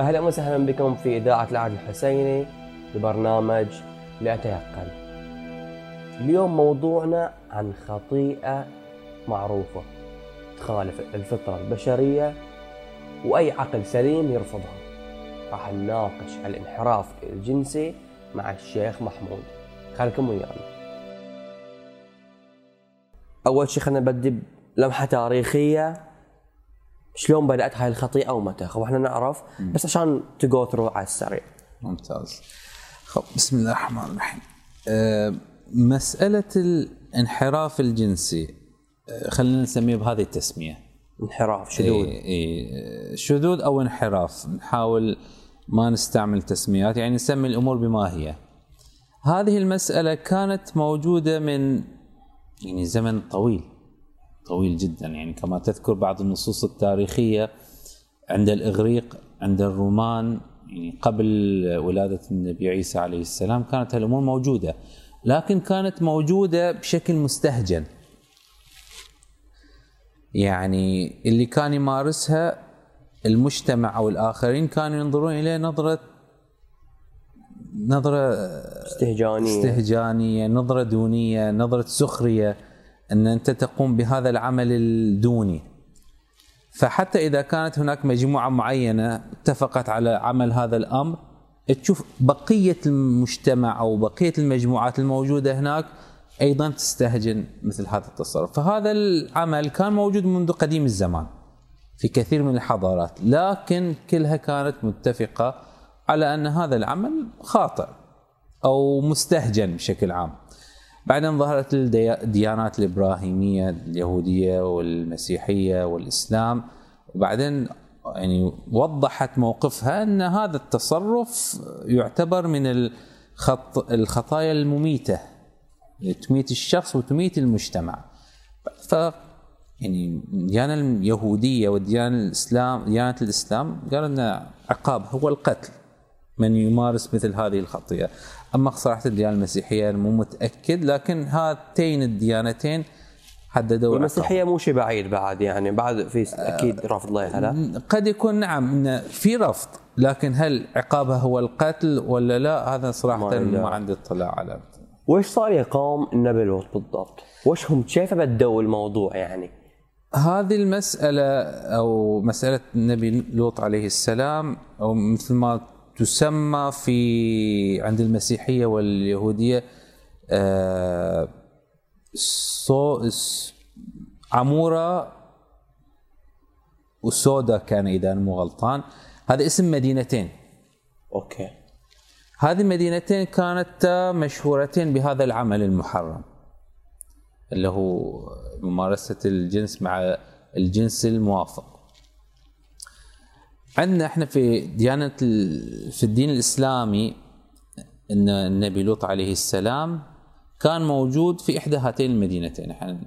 أهلا وسهلا بكم في إذاعة العهد الحسيني لبرنامج لأتيقن اليوم موضوعنا عن خطيئة معروفة تخالف الفطرة البشرية وأي عقل سليم يرفضها. راح نناقش الانحراف الجنسي مع الشيخ محمود. خلكم ويانا. أول شيء خلينا نبدي بلمحة تاريخية. شلون بدأت هاي الخطيئة ومتى؟ خب إحنا نعرف بس عشان تجو ثرو على السريع. ممتاز. خب بسم الله الرحمن الرحيم. أه مسألة الانحراف الجنسي أه خلينا نسميه بهذه التسمية. انحراف شذوذ. إيه إيه شذوذ أو انحراف. نحاول ما نستعمل تسميات يعني نسمي الأمور بما هي. هذه المسألة كانت موجودة من يعني زمن طويل. طويل جدا. يعني كما تذكر بعض النصوص التاريخية عند الإغريق عند الرومان يعني قبل ولادة النبي عيسى عليه السلام كانت هالأمور موجودة. لكن كانت موجودة بشكل مستهجن. يعني اللي كان يمارسها المجتمع أو الآخرين كانوا ينظرون إليه نظرة نظرة استهجانية. استهجانية نظرة دونية نظرة سخرية. أن أنت تقوم بهذا العمل الدوني. فحتى إذا كانت هناك مجموعة معينة اتفقت على عمل هذا الأمر تشوف بقية المجتمع أو بقية المجموعات الموجودة هناك أيضا تستهجن مثل هذا التصرف. فهذا العمل كان موجود منذ قديم الزمان في كثير من الحضارات لكن كلها كانت متفقة على أن هذا العمل خاطئ أو مستهجن بشكل عام. بعدين ظهرت الديانات الإبراهيمية اليهودية والمسيحية والإسلام. وبعدين يعني وضحت موقفها أن هذا التصرف يعتبر من الخط الخطايا المميتة تميت الشخص وتميت المجتمع. ف يعني الديانة اليهودية والديانة الإسلام ديانة الإسلام قال أن عقاب هو القتل من يمارس مثل هذه الخطيئة. أما صراحة الديانة المسيحية مو متأكد لكن هاتين الديانتين حددوا والمسيحية مو شيء بعيد بعد يعني بعد في أكيد رفض لها لا قد يكون نعم إن في رفض لكن هل عقابها هو القتل ولا لا هذا صراحة ما ما. عندي اطلاع على وش صار يا قوم النبي لوط بالضبط؟ وش هم كيف بدوا الموضوع يعني؟ هذه المسألة أو مسألة النبي لوط عليه السلام أو مثل ما تسمى في عند المسيحية واليهودية آه، صو س- عمورة وسودا كان أنا مو غلطان. هذا اسم مدينتين. أوكي. هذه المدينتين كانتا مشهورتين بهذا العمل المحرم اللي هو ممارسة الجنس مع الجنس الموافق. عندنا إحنا في ديانة في الدين الإسلامي أن النبي لوط عليه السلام كان موجود في إحدى هاتين المدينتين. إحنا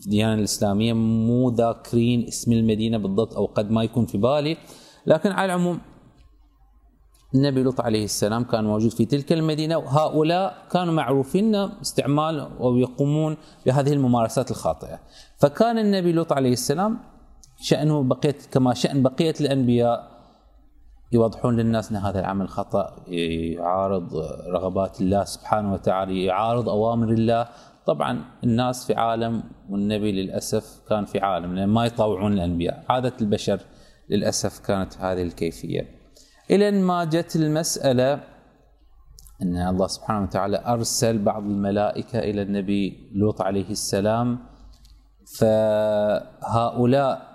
في الديانة الإسلامية مو ذاكرين اسم المدينة بالضبط أو قد ما يكون في بالي لكن على العموم النبي لوط عليه السلام كان موجود في تلك المدينة وهؤلاء كانوا معروفين استعمال أو يقومون بهذه الممارسات الخاطئة. فكان النبي لوط عليه السلام شأنه بقية كما شأن بقية الأنبياء يوضحون للناس أن هذا العمل خطأ يعارض رغبات الله سبحانه وتعالى يعارض أوامر الله. طبعا الناس في عالم والنبي للأسف كان في عالم لأن ما يطاوعون الأنبياء. عادة البشر للأسف كانت هذه الكيفية. إلى أن ما جت المسألة أن الله سبحانه وتعالى أرسل بعض الملائكة إلى النبي لوط عليه السلام. فهؤلاء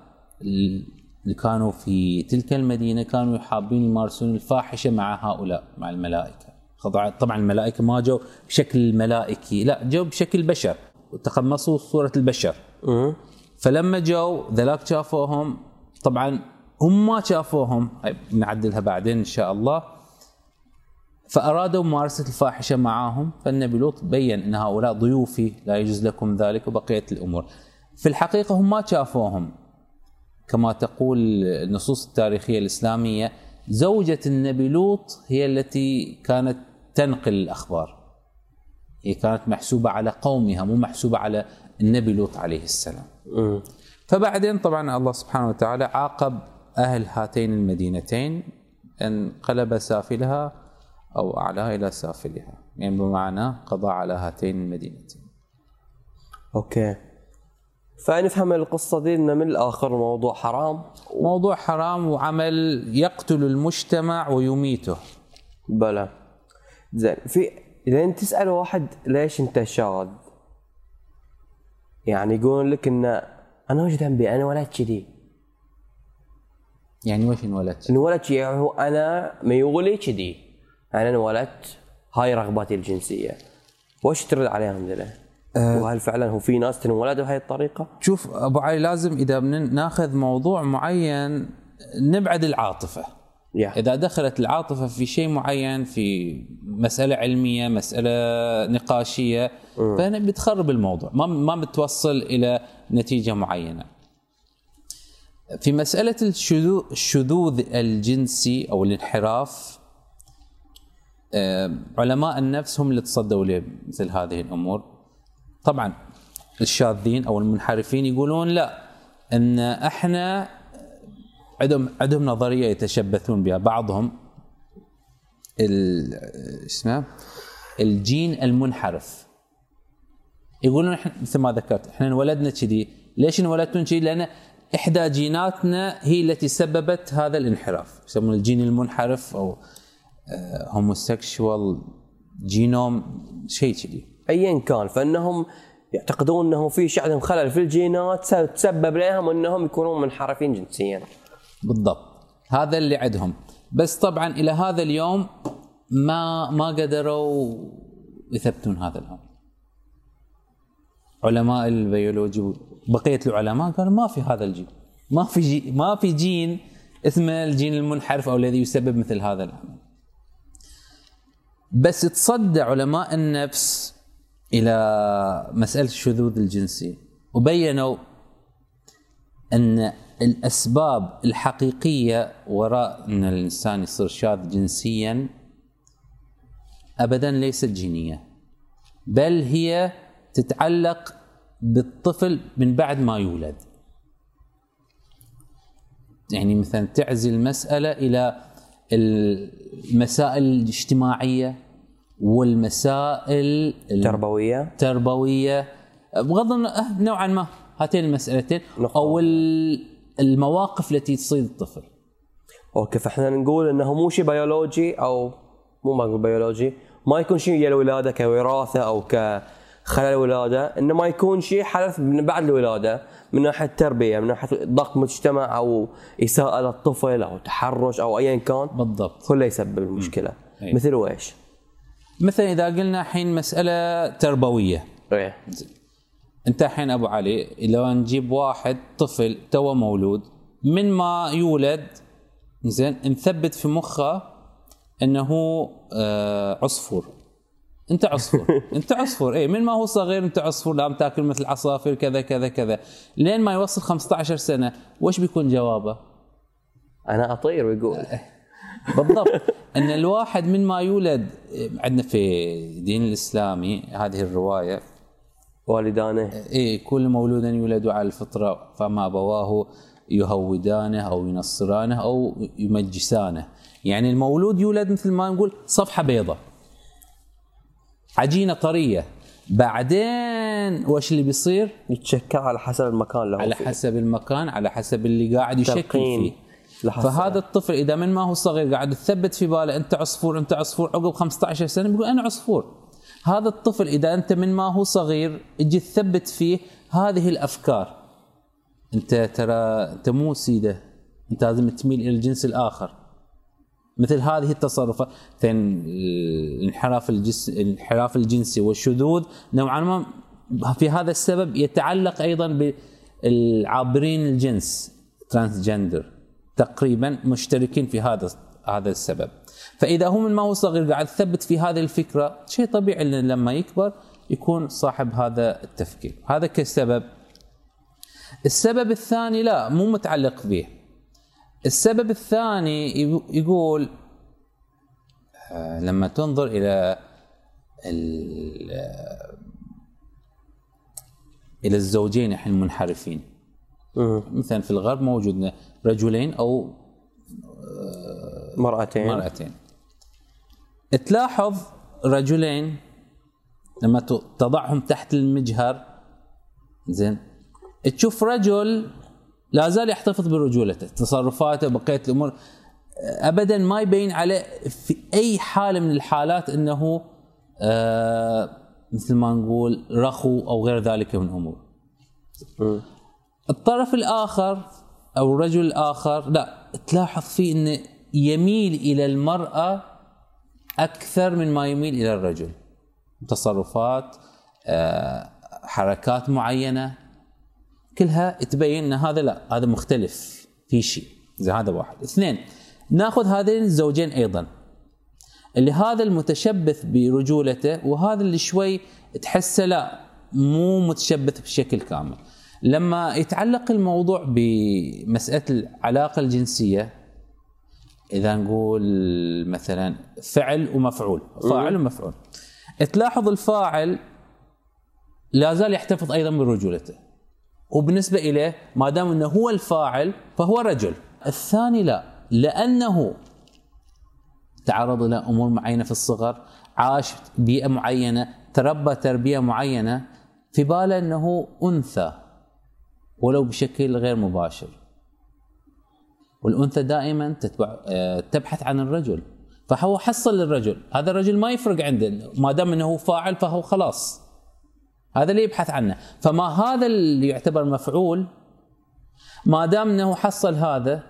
اللي كانوا في تلك المدينة كانوا حابين يمارسون الفاحشة مع هؤلاء مع الملائكة. طبعا الملائكة ما جو بشكل ملائكي لا جو بشكل بشر. وتقمصوا صورة البشر. فلما جو ذلاك شافوهم طبعا هم ما شافوهم. هاي نعدلها بعدين إن شاء الله. فأرادوا ممارسة الفاحشة معهم فالنبي لوط بين إن هؤلاء ضيوفي لا يجوز لكم ذلك وبقية الأمور. في الحقيقة هم ما شافوهم. كما تقول النصوص التاريخية الإسلامية زوجة النبي لوط هي التي كانت تنقل الأخبار. هي كانت محسوبة على قومها مو محسوبة على النبي لوط عليه السلام. فبعدين طبعا الله سبحانه وتعالى عاقب أهل هاتين المدينتين انقلب سافلها أو أعلاها إلى سافلها. يعني بمعنى قضى على هاتين المدينتين. أوكي. فنفهم القصة دي انه من الآخر الموضوع حرام؟ موضوع حرام وعمل يقتل المجتمع ويميته. بلا زين في إذا أنت تسأل واحد ليش أنت شاذ؟ يعني يقول لك إن أنا وش ذنبي؟ أنا ولد كذي. يعني وش انولدت؟ انولدت يعني هو أنا ميولي كذي. أنا انولدت هاي رغباتي الجنسية. وش ترد عليهم ذولا؟ وهل فعلا هو في ناس تنولد بهاي الطريقة؟ شوف أبو علي لازم إذا ناخذ موضوع معين نبعد العاطفة. يا. إذا دخلت العاطفة في شيء معين في مسألة علمية مسألة نقاشية فهنا بتخرب الموضوع. ما ما بتوصل إلى نتيجة معينة. في مسألة الشذوذ الشذوذ الجنسي أو الانحراف آه، علماء النفس هم اللي تصدوا لمثل هذه الأمور. طبعا الشاذين أو المنحرفين يقولون لا إن إحنا عندهم عندهم نظرية يتشبثون بها. بعضهم اسمه الجين المنحرف. يقولون إحنا مثل ما ذكرت إحنا انولدنا كذي. ليش انولدتون كذي؟ لأن إحدى جيناتنا هي التي سببت هذا الانحراف. يسمون الجين المنحرف أو homosexual genome شيء كذي. ايا كان فإنهم يعتقدون إنه في عندهم خلل في الجينات تسبب لهم إنهم يكونون منحرفين جنسيا. بالضبط. هذا اللي عندهم. بس طبعا إلى هذا اليوم ما ما قدروا يثبتون هذا الأمر. علماء البيولوجي بقية العلماء قالوا ما في هذا الجين. ما في جي ما في جين اسمه الجين المنحرف أو الذي يسبب مثل هذا العمل بس تصدى علماء النفس إلى مسألة الشذوذ الجنسي. وبينوا أن الأسباب الحقيقية وراء أن الإنسان يصير شاذ جنسيا ابدا ليست جينية بل هي تتعلق بالطفل من بعد ما يولد. يعني مثلا تعزي المسألة إلى المسائل الاجتماعية والمسائل تربوية. التربويه بغض النظر أه، نوعا ما هاتين المسألتين. نقطة. أو ال- المواقف التي تصيب الطفل. okay فإحنا نقول إنه مو شيء بيولوجي أو مو ما نقول بيولوجي. ما يكون شيء يا الولاده كوراثة أو كخلل ولادة. إنه ما يكون شيء حدث من بعد الولادة من ناحية التربية من ناحية ضغط مجتمع أو إساءة للطفل أو تحرش أو ايا كان. بالضبط. كله يسبب المشكلة. مثل ويش؟ مثلا إذا قلنا الحين مسألة تربوية. إيه أنت الحين أبو علي لو نجيب واحد طفل تو مولود من ما يولد زين نثبت في مخه إنه آه عصفور. أنت عصفور. أنت عصفور. اي من ما هو صغير أنت عصفور لازم تأكل مثل العصافير كذا كذا كذا. لين ما يوصل 15 سنة وش بيكون جوابه؟ أنا أطير ويقول. بالضبط. إن الواحد من ما يولد عندنا في الدين الإسلامي هذه الرواية. والدانه. إيه كل مولود يولد على الفطرة فما أبواه يهودانه أو ينصرانه أو يمجسانه. يعني المولود يولد مثل ما نقول صفحة بيضة عجينة طرية. بعدين وش اللي بيصير؟ يتشكل على حسب المكان اللي على فيه. حسب المكان على حسب اللي قاعد يشكل تلقين. فيه. فهذا الطفل إذا من ما هو صغير قاعد تثبت في باله أنت عصفور أنت عصفور عقب 15 سنة بيقول أنا عصفور. هذا الطفل إذا أنت من ما هو صغير أجي تثبت فيه هذه الأفكار. أنت ترى أنت مو سيدة أنت لازم تميل إلى الجنس الآخر. مثل هذه التصرفات. الانحراف الجنس الانحراف الجنسي والشذوذ نوعا ما في هذا السبب يتعلق أيضا بالعابرين الجنس ترانسجندر تقريبا مشتركين في هذا هذا السبب. فإذا هو من ما هو صغير قاعد يثبت في هذه الفكرة شيء طبيعي لما يكبر يكون صاحب هذا التفكير. هذا كسبب. السبب الثاني لا مو متعلق به. السبب الثاني يقول آه، لما تنظر إلى ال- إلى الزوجين الحين المنحرفين. مثلا في الغرب موجود رجلين أو آه، مرأتين. مرأتين. تلاحظ رجلين لما تضعهم تحت المجهر. زين. تشوف رجل لا زال يحتفظ برجولته تصرفاته بقية الأمور. ابدا ما يبين عليه في أي حالة من الحالات إنه آه مثل ما نقول رخو أو غير ذلك من الأمور. الطرف الآخر أو الرجل الآخر لا تلاحظ فيه انه يميل إلى المرأة أكثر من ما يميل إلى الرجل. تصرفات آه، حركات معينة كلها تبين إن هذا لا هذا مختلف في شيء زي هذا واحد. اثنين نأخذ هذين الزوجين أيضا. اللي هذا المتشبث برجولته وهذا اللي شوي تحسه لا مو متشبث بشكل كامل. لما يتعلق الموضوع بمسألة العلاقة الجنسية إذا نقول مثلا فعل ومفعول فاعل ومفعول. تلاحظ الفاعل لا زال يحتفظ أيضا برجولته. وبالنسبة إليه ما دام إنه هو الفاعل فهو رجل. الثاني لا لأنه تعرض إلى أمور معينة في الصغر عاش بيئة معينة تربى تربية معينة في باله إنه أنثى. ولو بشكل غير مباشر. والأنثى دائما تتبع آه، تبحث عن الرجل. فهو حصل للرجل. هذا الرجل ما يفرق عنده. ما دام إنه فاعل فهو خلاص. هذا اللي يبحث عنه. فما هذا اللي يعتبر مفعول ما دام إنه حصل هذا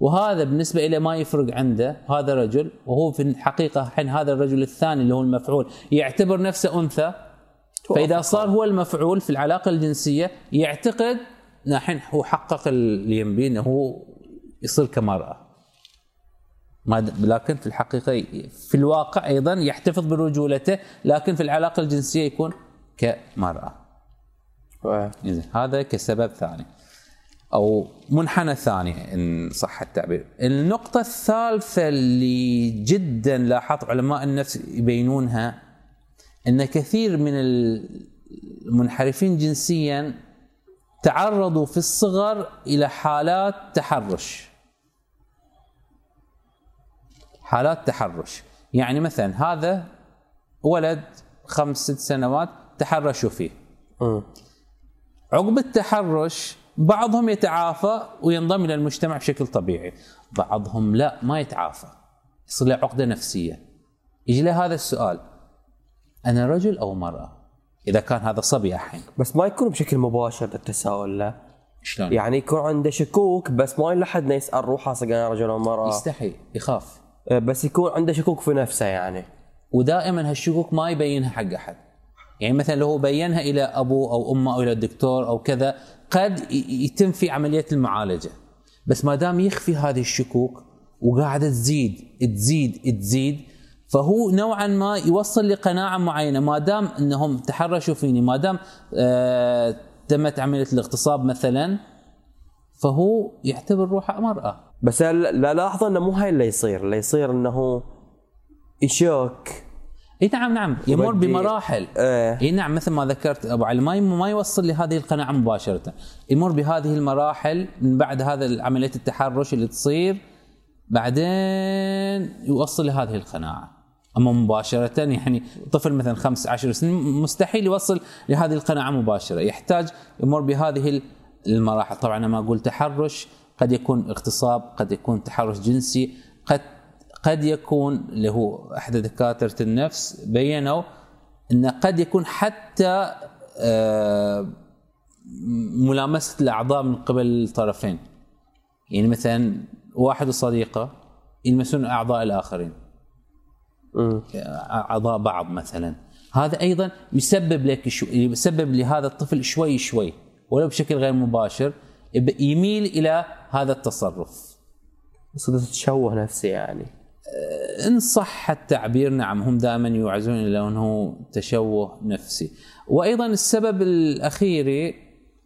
وهذا بالنسبة إليه ما يفرق عنده هذا رجل وهو في الحقيقة حين هذا الرجل الثاني اللي هو المفعول يعتبر نفسه أنثى. فإذا صار هو المفعول في العلاقة الجنسية يعتقد الحين هو حقق اللي ينبيه انه هو يصير كمراه ما لكن في الحقيقة في الواقع أيضا يحتفظ برجولته لكن في العلاقة الجنسية يكون كمراه. إذن هذا كسبب ثاني أو منحنى ثاني إن صح التعبير. النقطة الثالثة اللي جدا لاحظت علماء النفس يبينونها إن كثير من المنحرفين جنسيا تعرضوا في الصغر إلى حالات تحرش. حالات تحرش، يعني مثلا هذا ولد خمس ست سنوات تحرشوا فيه. مم. عقب التحرش بعضهم يتعافى وينضم إلى المجتمع بشكل طبيعي بعضهم لا ما يتعافى يصير له عقدة نفسية يجي له هذا السؤال أنا رجل أو مراه إذا كان هذا صبي الحين. بس ما يكون بشكل مباشر التساؤل له شلون؟ يعني يكون عنده شكوك بس ما يلحد يسأل روحه صدق أنا رجل أو مراه يستحي يخاف. آه، بس يكون عنده شكوك في نفسه يعني. ودائما هالشكوك ما يبينها حق أحد. يعني مثلا لو هو بينها إلى أبوه أو أمه أو إلى الدكتور أو كذا قد يتم في عملية المعالجة. بس ما دام يخفي هذه الشكوك وقاعدة تزيد تزيد تزيد فهو نوعا ما يوصل لقناعة معينة. ما دام إنهم تحرشوا فيني ما دام آه تمت عملية الاغتصاب مثلا فهو يعتبر روحه مرأة. بس لا لا لاحظ إنه مو هاي اللي يصير. اللي يصير إنه يشك إي نعم نعم. يمر بمراحل. إيه. إي نعم مثل ما ذكرت أبو علي ما ما يوصل لهذه القناعة مباشرة. يمر بهذه المراحل من بعد هذا عملية التحرش اللي تصير بعدين يوصل لهذه القناعة. أما مباشرة يعني طفل مثلا خمس عشر سنين مستحيل يوصل لهذه القناعة مباشرة. يحتاج يمر بهذه المراحل. طبعا ما أقول تحرش قد يكون اغتصاب قد يكون تحرش جنسي قد قد يكون اللي هو أحد دكاترة النفس بينوا انه قد يكون حتى آه، ملامسة الأعضاء من قبل الطرفين يعني مثلا واحد وصديقة يلمسون أعضاء الآخرين. أعضاء بعض مثلا. هذا أيضا يسبب لك شو يسبب لهذا الطفل شوي شوي ولو بشكل غير مباشر يميل إلى هذا التصرف. يصير تشوه نفسي يعني. إن صح التعبير نعم هم دائما يوعزون إلى أنه تشوه نفسي. وأيضا السبب الاخيري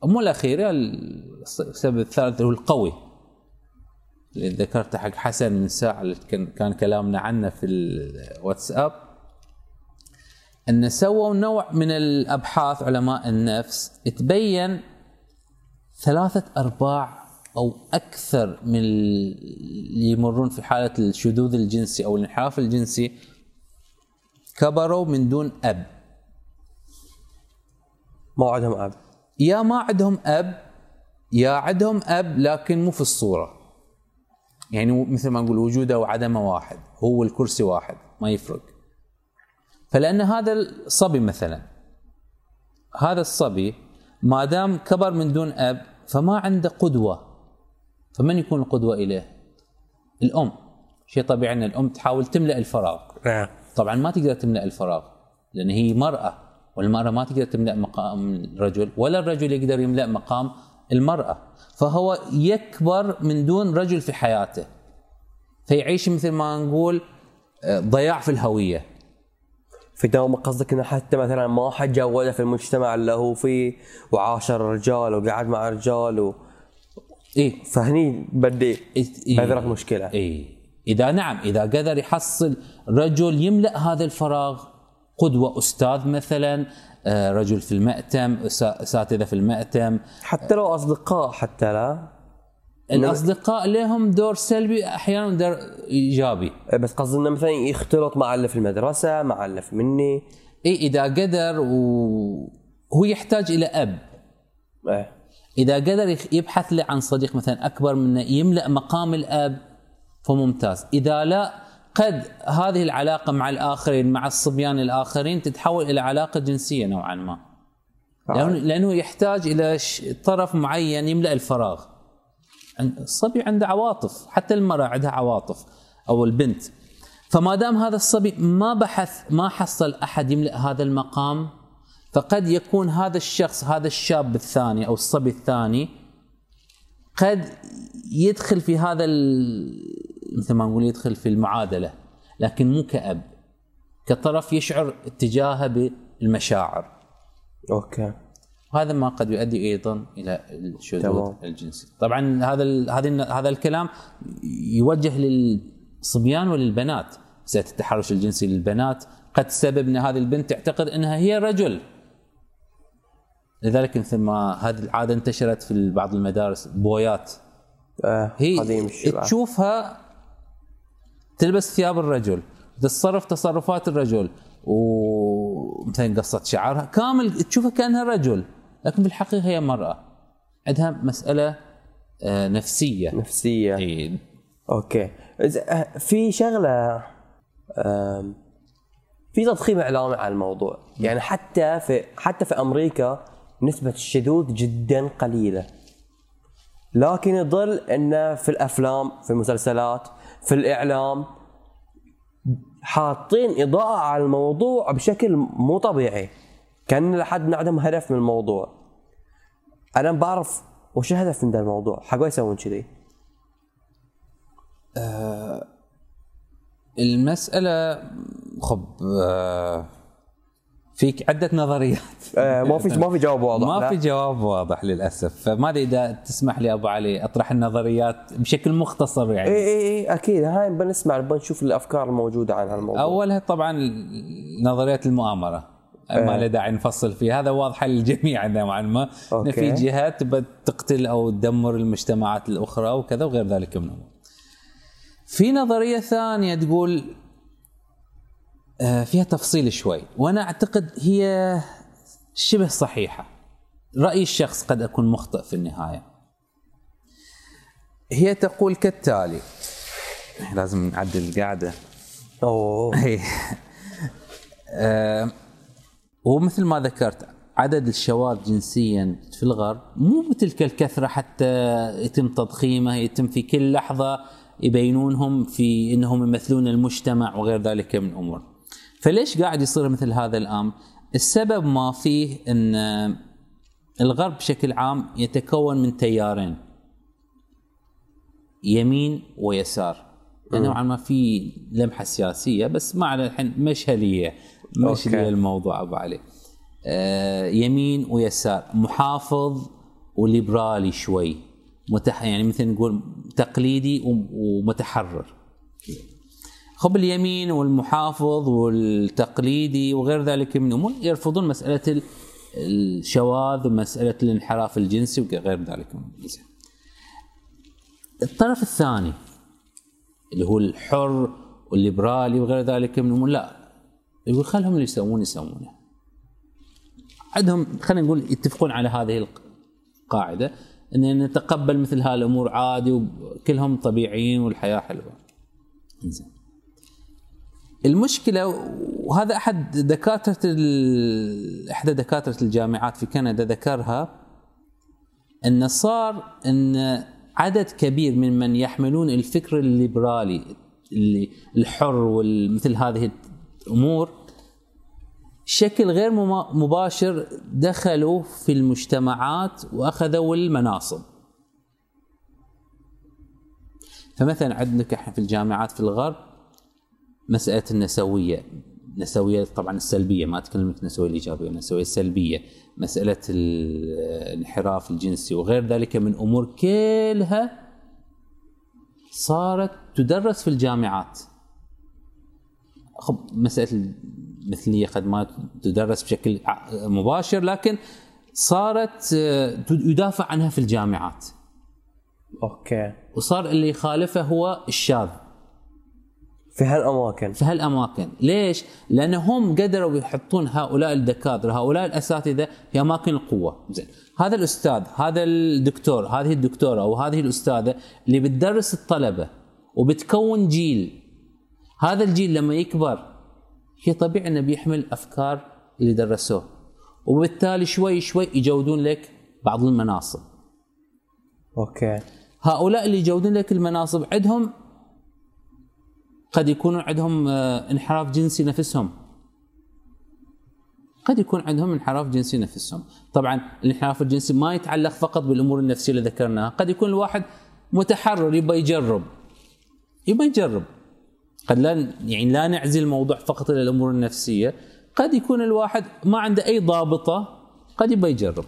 مو الاخيري السبب الثالث هو القوي. اللي ذكرته حق حسن من ساعة اللي كان كان كلامنا عنه في الواتساب أن سووا نوع من الأبحاث علماء النفس تبين ثلاثة أرباع أو أكثر من اللي يمرون في حالة الشذوذ الجنسي أو الانحراف الجنسي كبروا من دون أب. ما عندهم أب. يا ما عندهم أب يا عندهم أب لكن مو في الصورة. يعني مثل ما نقول وجوده وعدمه واحد هو الكرسي واحد ما يفرق. فلأن هذا الصبي مثلا هذا الصبي ما دام كبر من دون أب فما عنده قدوة. فمن يكون القدوة إليه؟ الأم. شيء طبيعي أن الأم تحاول تملأ الفراغ. نعم. طبعا ما تقدر تملأ الفراغ لأن هي مرأة والمرأة ما تقدر تملأ مقام الرجل ولا الرجل يقدر يملأ مقام المرأة فهو يكبر من دون رجل في حياته. فيعيش مثل ما نقول آه، ضياع في الهوية. في دوام قصدك إنه حتى مثلا ما حد جوده في المجتمع اللي هو فيه وعاشر رجال وقعد مع رجال و... إيه فهني بدي إيه. مشكلة. إي. إذا نعم إذا قدر يحصل رجل يملأ هذا الفراغ قدوة أستاذ مثلا رجل في المأتم اساتذه في المأتم. حتى لو أصدقاء حتى لا. الاصدقاء لهم دور سلبي أحيانا دور إيجابي. بس قصدي إنه مثلا يختلط مع اللي في المدرسة مع اللي في مني. اي إذا قدر وهو يحتاج إلى أب. إيه. إذا قدر يبحث له عن صديق مثلا أكبر منه يملأ مقام الأب فممتاز. إذا لا قد هذه العلاقة مع الآخرين مع الصبيان الآخرين تتحول إلى علاقة جنسية نوعا ما. لأنه, لأنه يحتاج إلى طرف معين يملأ الفراغ. الصبي عنده عواطف حتى المرأة عندها عواطف أو البنت. فما دام هذا الصبي ما بحث ما حصل أحد يملأ هذا المقام فقد يكون هذا الشخص هذا الشاب الثاني أو الصبي الثاني قد يدخل في هذا ال- مثل ما نقول يدخل في المعادلة لكن مو كأب كطرف يشعر اتجاهه بالمشاعر. أوكي. هذا ما قد يؤدي أيضا إلى الشذوذ. الجنسي. طبعا هذا ال- هذا هذا الكلام يوجه للصبيان وللبنات. مساله التحرش الجنسي للبنات قد تسبب إن هذه البنت تعتقد إنها هي رجل. لذلك مثل ما هذه العادة انتشرت في بعض المدارس بويات. آه هي قديم الشباب. تشوفها تلبس ثياب الرجل تتصرف تصرفات الرجل. ومثلا قصة شعرها. كامل تشوفها كأنها رجل لكن بالحقيقة هي مرأة. عندها مسألة آه، نفسية. نفسية. إيه. أوكي. آه، في شغلة في تضخيم إعلامي على الموضوع. يعني حتى في حتى في أمريكا نسبة الشذوذ جدا قليلة. لكن يظل انه في الأفلام في المسلسلات في الإعلام حاطين إضاءة على الموضوع بشكل مو طبيعي. كأن لحد عندهم هدف من الموضوع. أنا بعرف وش الهدف من ذا الموضوع؟ حق يسوون كذي. المسألة خب آه، فيك عدة نظريات. آه، ما في ما في جواب واضح ما لا. في جواب واضح للأسف. فما أدري إذا تسمح لي أبو علي أطرح النظريات بشكل مختصر يعني. اي اي اي أكيد. هاي بنسمع بنشوف الأفكار الموجودة عن هالموضوع. أولها طبعا نظريه المؤامرة. ما له داعي نفصل فيها. هذا واضحة للجميع نوعا ما. إن. في جهات تقتل أو تدمر المجتمعات الأخرى وكذا وغير ذلك من الأمور. في نظرية ثانية تقول آه، فيها تفصيل شوي وأنا أعتقد هي شبه صحيحة. رأيي الشخص قد أكون مخطئ في النهاية. هي تقول كالتالي لازم نعدل القعده أوه. آه، ومثل ما ذكرت عدد الشواذ جنسيا في الغرب مو بتلك الكثرة حتى يتم تضخيمه يتم في كل لحظة يبينونهم في إنهم يمثلون المجتمع وغير ذلك من أمور. فليش قاعد يصير مثل هذا الأمر؟ السبب ما فيه إن الغرب بشكل عام يتكون من تيارين يمين ويسار. نوعا ما في لمحة سياسية بس ما على الحين مشهلية مشهلية. الموضوع أبو علي. آه يمين ويسار. محافظ وليبرالي شوي. متح يعني مثل نقول تقليدي وم- ومتحرر. خب اليمين والمحافظ والتقليدي وغير ذلك من الأمور يرفضون مسألة ال- الشواذ ومسألة الانحراف الجنسي وغير ذلك من الأمور. الطرف الثاني اللي هو الحر والليبرالي وغير ذلك من الأمور لا يقول خلهم اللي يسوون يسوونه عندهم خلينا نقول يتفقون على هذه القاعدة ان نتقبل مثل هذه الأمور عادي وكلهم طبيعيين والحياة حلوة. زين. المشكلة وهذا أحد دكاترة إحدى دكاترة الجامعات في كندا ذكرها إن صار إن عدد كبير من من يحملون الفكر الليبرالي اللي الحر ومثل هذه الأمور بشكل غير مباشر دخلوا في المجتمعات وأخذوا المناصب. فمثلا عندك إحنا في الجامعات في الغرب مسألة النسوية. النسوية طبعا السلبية ما أتكلم لك النسوية الإيجابية النسوية السلبية مسألة الانحراف الجنسي وغير ذلك من أمور كلها صارت تدرس في الجامعات. مسألة المثليه قد ما تدرس بشكل مباشر لكن صارت يدافع عنها في الجامعات. أوكي. وصار اللي يخالفه هو الشاذ. في هالأماكن. في هالأماكن. ليش؟ لانهم قدروا يحطون هؤلاء الدكاترة هؤلاء الأساتذة في أماكن القوة. زين. هذا الأستاذ هذا الدكتور هذه الدكتورة أو هذه الأستاذة اللي بتدرس الطلبة وبتكون جيل. هذا الجيل لما يكبر هي طبيعي إنه بيحمل أفكار اللي درسوه. وبالتالي شوي شوي يجودون لك بعض المناصب. أوكي. هؤلاء اللي يجودون لك المناصب عندهم قد يكون عندهم آه، انحراف جنسي نفسهم. قد يكون عندهم انحراف جنسي نفسهم. طبعا الانحراف الجنسي ما يتعلق فقط بالأمور النفسية اللي ذكرناها. قد يكون الواحد متحرر يبغى يجرب. يبغى يجرب. قد لا يعني لا نعزل الموضوع فقط إلى الأمور النفسية. قد يكون الواحد ما عنده أي ضابطة قد يبغى يجرب.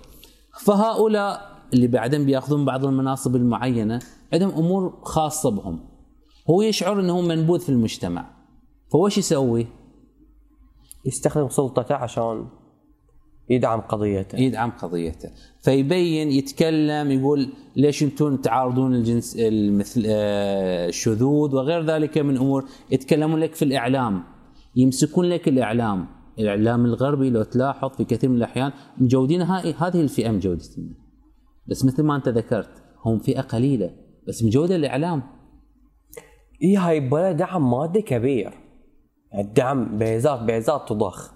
فهؤلاء اللي بعدين بيأخذون بعض المناصب المعينة عندهم أمور خاصة بهم. هو يشعر إنه منبوذ في المجتمع. فهو إيش يسوي؟ يستخدم سلطته عشان يدعم قضيته. يدعم قضيته. فيبين يتكلم يقول ليش أنتم تعارضون الجنس المثل آه، الشذوذ وغير ذلك من أمور. يتكلمون لك في الإعلام. يمسكون لك الإعلام. الإعلام الغربي لو تلاحظ في كثير من الأحيان مجودين. هذه الفئة مجودة بس مثل ما أنت ذكرت هم فئة قليلة. بس مجودة الإعلام. اي هاي بلا دعم مادي كبير. الدعم بيزات بيزات تضخ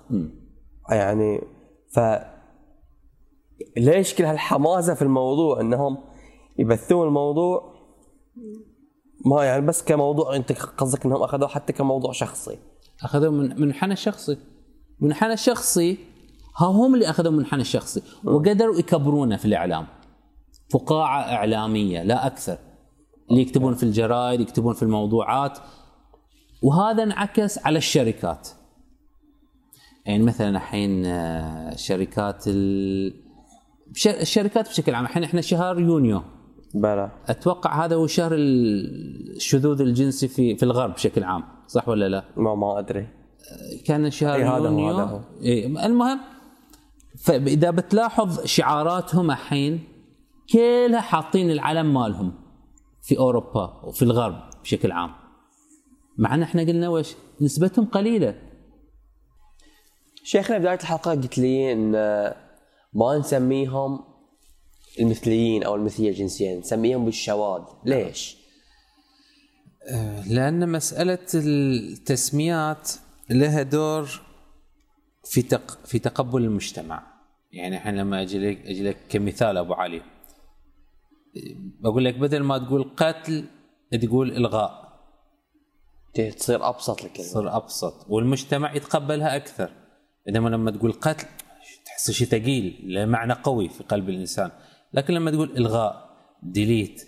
يعني ف ليش كل هالحماسة في الموضوع؟ إنهم يبثون الموضوع ما يعني بس كموضوع أنت قصدك إنهم أخذوه حتى كموضوع شخصي. أخذوه من منحنى شخصي. منحنى شخصي ها هم اللي اخذوا منحنى شخصي. وقدروا يكبرونه في الإعلام. فقاعة إعلامية لا أكثر. اللي يكتبون في الجرائد يكتبون في الموضوعات. وهذا انعكس على الشركات. يعني مثلا الحين آه، شركات ال... الشركات بشكل عام الحين إحنا شهر يونيو. بلى. أتوقع هذا هو شهر الشذوذ الجنسي في في الغرب بشكل عام صح ولا لا؟ ما ما أدري. كان شهر إيه يونيو هذا هو. إيه المهم فإذا بتلاحظ شعاراتهم الحين كلها حاطين العلم مالهم. في أوروبا وفي الغرب بشكل عام. مع أن إحنا قلنا وش؟ نسبتهم قليلة. شيخنا بدايه الحلقة قلت لي إن ما نسميهم المثليين أو المثلية الجنسية نسميهم بالشواذ. ليش؟ آه، لأن مسألة التسميات لها دور في تق... في تقبل المجتمع. يعني الحين لما أجي لك أجي لك كمثال أبو علي. بقول لك بدل ما تقول قتل تقول إلغاء. تصير أبسط لك تصير أبسط. والمجتمع يتقبلها أكثر. إنما لما تقول قتل تحس شيء ثقيل له معنى قوي في قلب الإنسان. لكن لما تقول إلغاء ديليت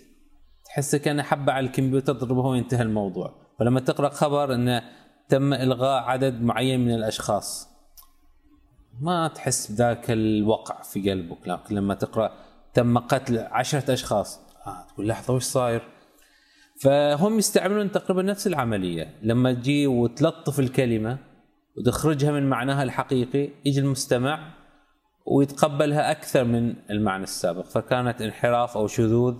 تحس كان حبة على الكمبيوتر تضربه وينتهى الموضوع. فلما تقرأ خبر إنه تم إلغاء عدد معين من الأشخاص ما تحس بذاك الوقع في قلبك. لكن لما تقرأ تم قتل عشرة أشخاص. آه تقول لحظة وش صاير؟ فهم يستعملون تقريبا نفس العملية. لما تجي وتلطف الكلمة وتخرجها من معناها الحقيقي يجي المستمع ويتقبلها أكثر من المعنى السابق. فكانت انحراف أو شذوذ.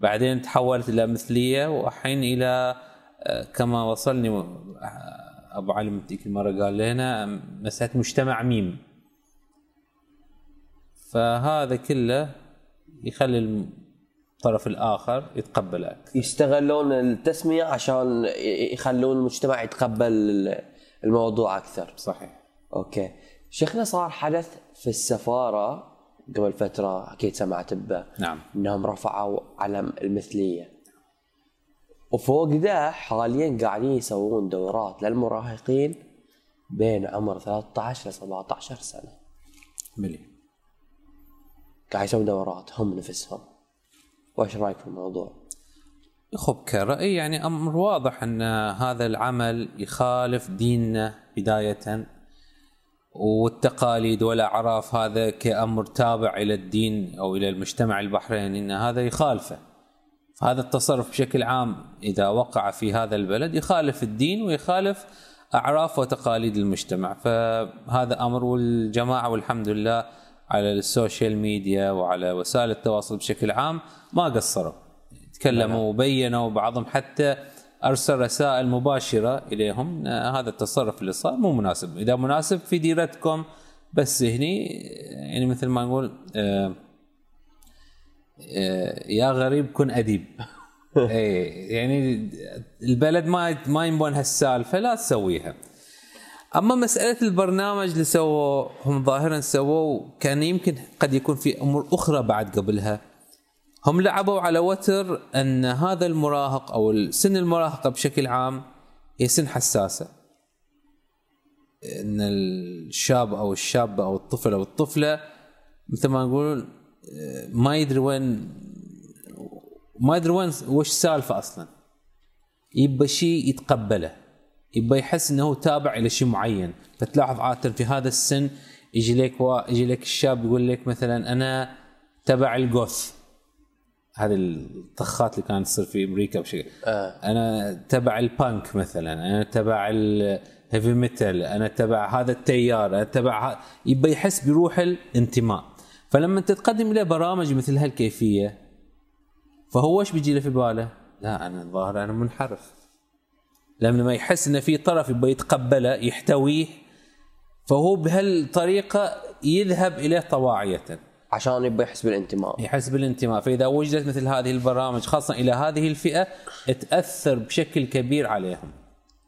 بعدين تحولت إلى مثلية والحين إلى آه، كما وصلني آه، أبو علي ذيك المرة قال لنا مسألة مجتمع ميم. فهذا كله يخلي الطرف الآخر يتقبل يستغلون التسمية عشان يخلون المجتمع يتقبل الموضوع أكثر. صحيح. أوكي. شيخنا صار حدث في السفارة قبل فترة أكيد سمعت به. نعم. إنهم رفعوا علم المثلية. وفوق ده حاليا قاعدين يسوون دورات للمراهقين بين عمر 13 ل 17 سنة. ملي قاعد يسوون دورات هم نفسهم. وإيش رأيك في الموضوع؟ خب كرأي يعني أمر واضح أن هذا العمل يخالف ديننا بداية. والتقاليد والأعراف هذا كأمر تابع إلى الدين أو إلى المجتمع البحريني أن هذا يخالفه. فهذا التصرف بشكل عام إذا وقع في هذا البلد يخالف الدين ويخالف أعراف وتقاليد المجتمع. فهذا أمر والجماعة والحمد لله على السوشيال ميديا وعلى وسائل التواصل بشكل عام ما قصروا. تكلموا وبينوا بعضهم حتى أرسل رسائل مباشرة إليهم. هذا التصرف اللي صار مو مناسب. إذا مناسب في ديرتكم بس هني يعني مثل ما نقول آه، آه، يا غريب كن أديب. اي يعني البلد ما ما ينبون هالسالفة لا تسويها. أما مسألة البرنامج اللي سووه هم ظاهرا سووه كان يمكن قد يكون في أمور أخرى بعد قبلها. هم لعبوا على وتر أن هذا المراهق أو سن المراهقه بشكل عام هي سن حساسة. أن الشاب أو الشابه أو الطفل أو الطفلة مثل ما نقول ما يدري وين ما يدري وين وش السالفه أصلا. يبى شيء يتقبله. يبى يحس إنه تابع إلى شيء معين. فتلاحظ عاده في هذا السن يجي لك و... يجي لك الشاب يقول لك مثلا أنا تبع ال Goth. هذه الطخات اللي كانت تصير في أمريكا بشكل. آه. أنا تبع البانك مثلا أنا تبع ال heavy metal أنا تبع هذا التيار أنا تبع ه... يبى يحس بروح الانتماء. فلما تتقدم له برامج مثل هالكيفية فهو إيش بيجي له في باله؟ لا أنا الظاهر أنا منحرف. لما يحس إن في طرف يبغى يتقبله يحتويه فهو بهالطريقة يذهب إليه طواعية. عشان يبغى يحس بالانتماء. يحس بالانتماء. فإذا وجدت مثل هذه البرامج خاصة إلى هذه الفئة تأثر بشكل كبير عليهم.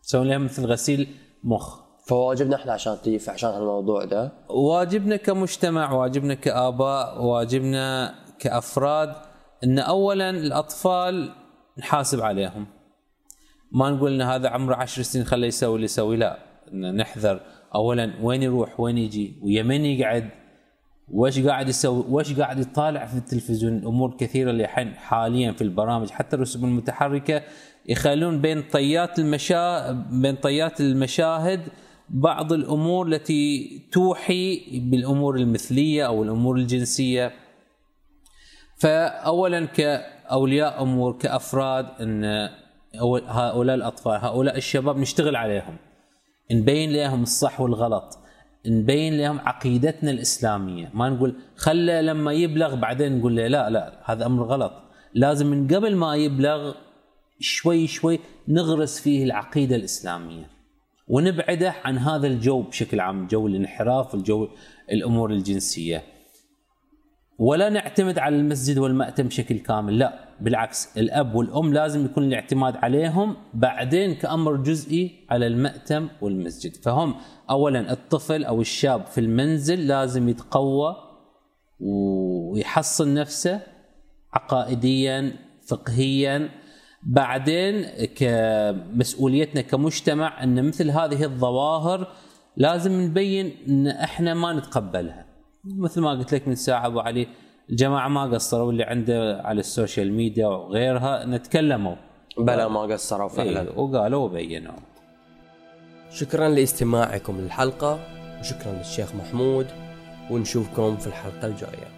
تسوون لهم مثل غسيل مخ. فواجبنا إحنا عشان تجي عشان الموضوع ده؟ واجبنا كمجتمع واجبنا كآباء واجبنا كأفراد إن اولا الأطفال نحاسب عليهم. ما نقول إن هذا عمره عشر سنين خليه يسوي اللي يسوي لا. نحذر. اولا وين يروح؟ وين يجي؟ ويا من يقعد؟ وش قاعد يسوي؟ وش قاعد يطالع في التلفزيون؟ أمور كثيرة اللي الحين حاليا في البرامج حتى الرسوم المتحركة يخلون بين طيات المشا بين طيات المشاهد بعض الأمور التي توحي بالأمور المثلية أو الأمور الجنسية. فاولا كأولياء أمور كأفراد إن هؤلاء الأطفال هؤلاء الشباب نشتغل عليهم. نبين لهم الصح والغلط. نبين لهم عقيدتنا الإسلامية. ما نقول خله لما يبلغ بعدين نقول له لا لا هذا أمر غلط. لازم من قبل ما يبلغ شوي شوي نغرس فيه العقيدة الإسلامية. ونبعده عن هذا الجو بشكل عام جو الانحراف الجو الأمور الجنسية. ولا نعتمد على المسجد والمأتم بشكل كامل لا. بالعكس الأب والأم لازم يكون الاعتماد عليهم بعدين كأمر جزئي على المأتم والمسجد. فهم اولا الطفل أو الشاب في المنزل لازم يتقوى ويحصن نفسه عقائديا فقهيا. بعدين كمسؤوليتنا كمجتمع إن مثل هذه الظواهر لازم نبين إن إحنا ما نتقبلها. مثل ما قلت لك من ساعة أبو علي الجماعه ما قصروا اللي عنده على السوشيال ميديا وغيرها نتكلموا. بلا ما قصروا فعلا. إيه وقالوا وبينوا. شكرا لاستماعكم للحلقة وشكرا للشيخ محمود ونشوفكم في الحلقة الجاية.